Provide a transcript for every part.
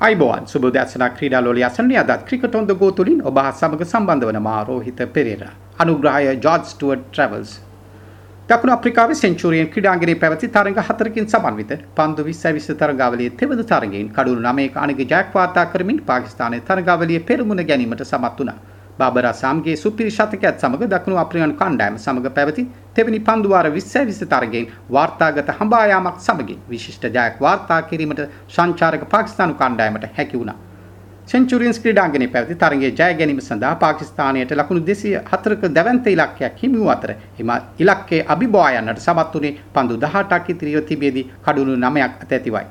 අයිබෝන් සුබ දැසන ක්‍රීඩා ලෝලිය අසන්නේ අදත් ක්‍රිකට් ඔන් ද ගෝ තුලින් ඔබ සමග සම්බන්ධ වන මා රෝහිත පෙරේරා. අනුග්‍රහය ජෝර්ජ් ස්ටුවර්ට් ට්‍රැවල්ස්. දකුණු අප්‍රිකාවේ සෙන්චුරියන් ක්‍රීඩාංගණයේ පැවති තරඟ හතරකින් සමන්විත පන්දු 20 20 තරඟාවලියේ තෙවන තරඟයෙන් කඩුළු 9ක අනග ජයක් වාර්තා කරමින් පාකිස්තානයේ තරඟාවලියේ පෙරමුණ ගැනීමට සමත් වුණා. බාබර අසාම්ගේ සුපිරි ශතකයත් සමග දකුණු අප්‍රිකානු කණ්ඩායම සමග පැවති තෙවැනි පන්දු වාර 20 20 තරගයෙන් වාර්තාගත හඹා යාමක් සමගින් විශිෂ්ට ජයක් වාර්තා කිරීමට සංචාරක පාකිස්තානු කණ්ඩායමට හැකි වුණා. සෙන්චුරියන්ස් ක්‍රීඩාංගණයේ පැවති තරගයේ ජය ගැනීම සඳහා පාකිස්තානයට ලකුණු 204ක දැවැන්ත ඉලක්කයක් හිමි වූ අතර එම ඉලක්කයේ අභිබවා යන්නට සමත් වුණේ පන්දු 18ක් ඉදිරිව තිබියදී කඩුණු 9ක් අතැතිවයි.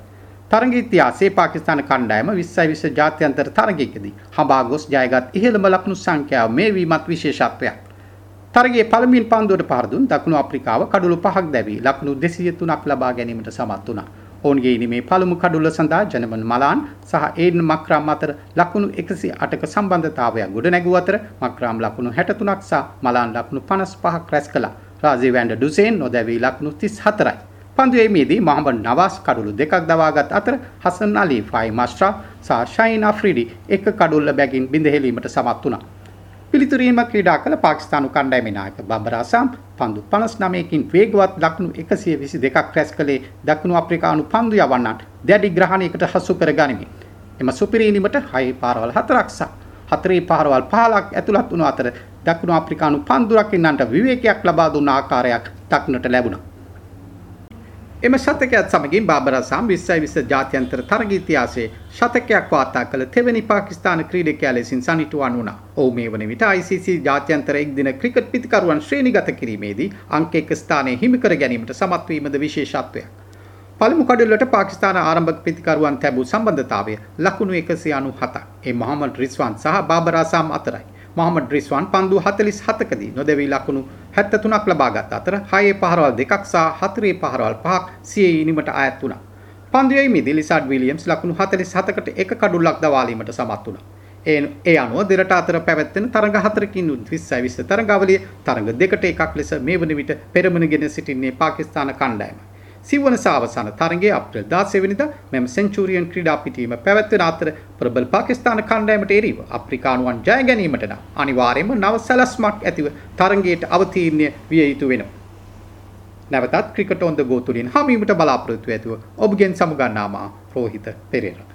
තරග ඉතිහාසයේ පාකිස්තාන කණ්ඩායම 20යි 20 ජාත්‍යන්තර තරගයකදී හඹා ගොස් ජයගත් ඉහළම ලකුණු සංඛ්‍යාව මේ වීමත් විශේෂත්වයක්. තරගයේ පළමුවෙන් පන්දුවට පහර දුන් දකුණු අප්‍රිකාව කඩුළු පහක් දැවී ලකුණු 203ක් ලබා ගැනීමට සමත් වුණා. ඔවුන්ගේ ඉනිමේ පළමු කඩුල්ල සඳහා ජනමන් මලාන් සහ ඒඩන් මක්‍රාම් අතර ලකුණු 108ක සම්බන්ධතාවයක් ගොඩනැගූ අතර මක්‍රාම් ලකුණු 63ක් සහ මලාන් ලකුණු 55ක් රැස් කළා. රාජීව් වැන්ඩර් ඩුසේන් නොදැවී ලකුණු 34යි. පන්දුවේමේදී මොහම්මඩ් නවාස් කඩුළු දෙකක් දවාගත් අතර හසන් අලි ෆයි මස්ට්‍රා සහ ෂයින් අෆ්රිඩි එක කඩුල්ල බැගින් බිඳහෙලීමට සමත් වුණා. පිළිතුරීම ක්‍රීඩා කළ පාකිස්තානු කණ්ඩායමේ නායක බබර් අසම් පන්දු 59කින් වේගවත් දකුණු 122ක් රැස් කළේ දකුණු අප්‍රිකානු පන්දු යවන්නන්ට දැඩි ග්‍රහණයකට හසු කර ගනිමින්. එම සුපිරීමට 6 පාරවල් 4ක් සහ 4 පාරවල් 15ක් ඇතුළත් වුණු අතර දකුණු අප්‍රිකානු පන්දු රකින්නන්ට විවේකයක් ලබා දුන්න ආකාරයක් දක්නට ලැබුණා. එම ශතකයත් සමගින් බාබරසම් 20යි 20 ජාත්‍යන්තර තරග ඉතිහාසයේ ශතකයක් වාර්තා කළ තෙවැනි පාකිස්තාන ක්‍රීඩකයා ලෙසින් සනිටුවන් වුණා. ඔහු මේ වන විට ICC ජාත්‍යන්තර එක්දින ක්‍රිකට් පිතිකරුවන් ශ්‍රේණිගත කිරීමේදී අංක 1 ස්ථානය හිමි කර ගැනීමට සමත් වීමද විශේෂත්වයක්. පළමු කඩුල්ලට පාකිස්තාන ආරම්භක පිතිකරුවන් තැබූ සම්බන්ධතාවය ලකුණු 197ක්. ඒ මොහමඩ් රිස්වාන් සහ බාබර් අසම් අතරයි. මොහමඩ් රිස්වාන් පන්දු 47කදී නොදැවී ලකුණු 73ක් ලබාගත් අතර 6 පහරවල් දෙකක් සහ 4 පහරවල් පහක් සිය ඉනිමට අයත් වුණා. පන්දුවේ මිදී ලිසාඩ් විලියම්ස් ලකුණු 47කට එක කඩුල්ලක් දවාලීමට සමත් වුණා. ඒ ඒ අනුව දෙරට අතර පැවැත්වෙන තරඟ හතරකින් 20යි 20 තරඟාවලිය තරඟ දෙකට එකක් ලෙස මේ වන විට පෙරමුණගෙන සිටින්නේ පාකිස්තාන කණ්ඩායමයි. සිව්වන සාවසාන තරගයේ අප්‍රේල් 16 වෙනිදා මෙම සෙන්චුරියන් ක්‍රීඩා පිටීම පැවැත්වෙන අතර ප්‍රබල පාකිස්තාන කණ්ඩායමට එරෙහිව අප්‍රිකානුවන් ජය ගැනීමට නම් අනිවාර්යයෙන්ම නව සැලැස්මක් ඇතිව තරගයට අවතීර්ණය විය යුතු වෙනවා. නැවතත් ක්‍රිකට් ඔන් ද ගෝ තුලින් හමීමට බලාපොරොත්තු ඇතුව ඔබගෙන් සමුගන්නාමා රෝහිත පෙරේරා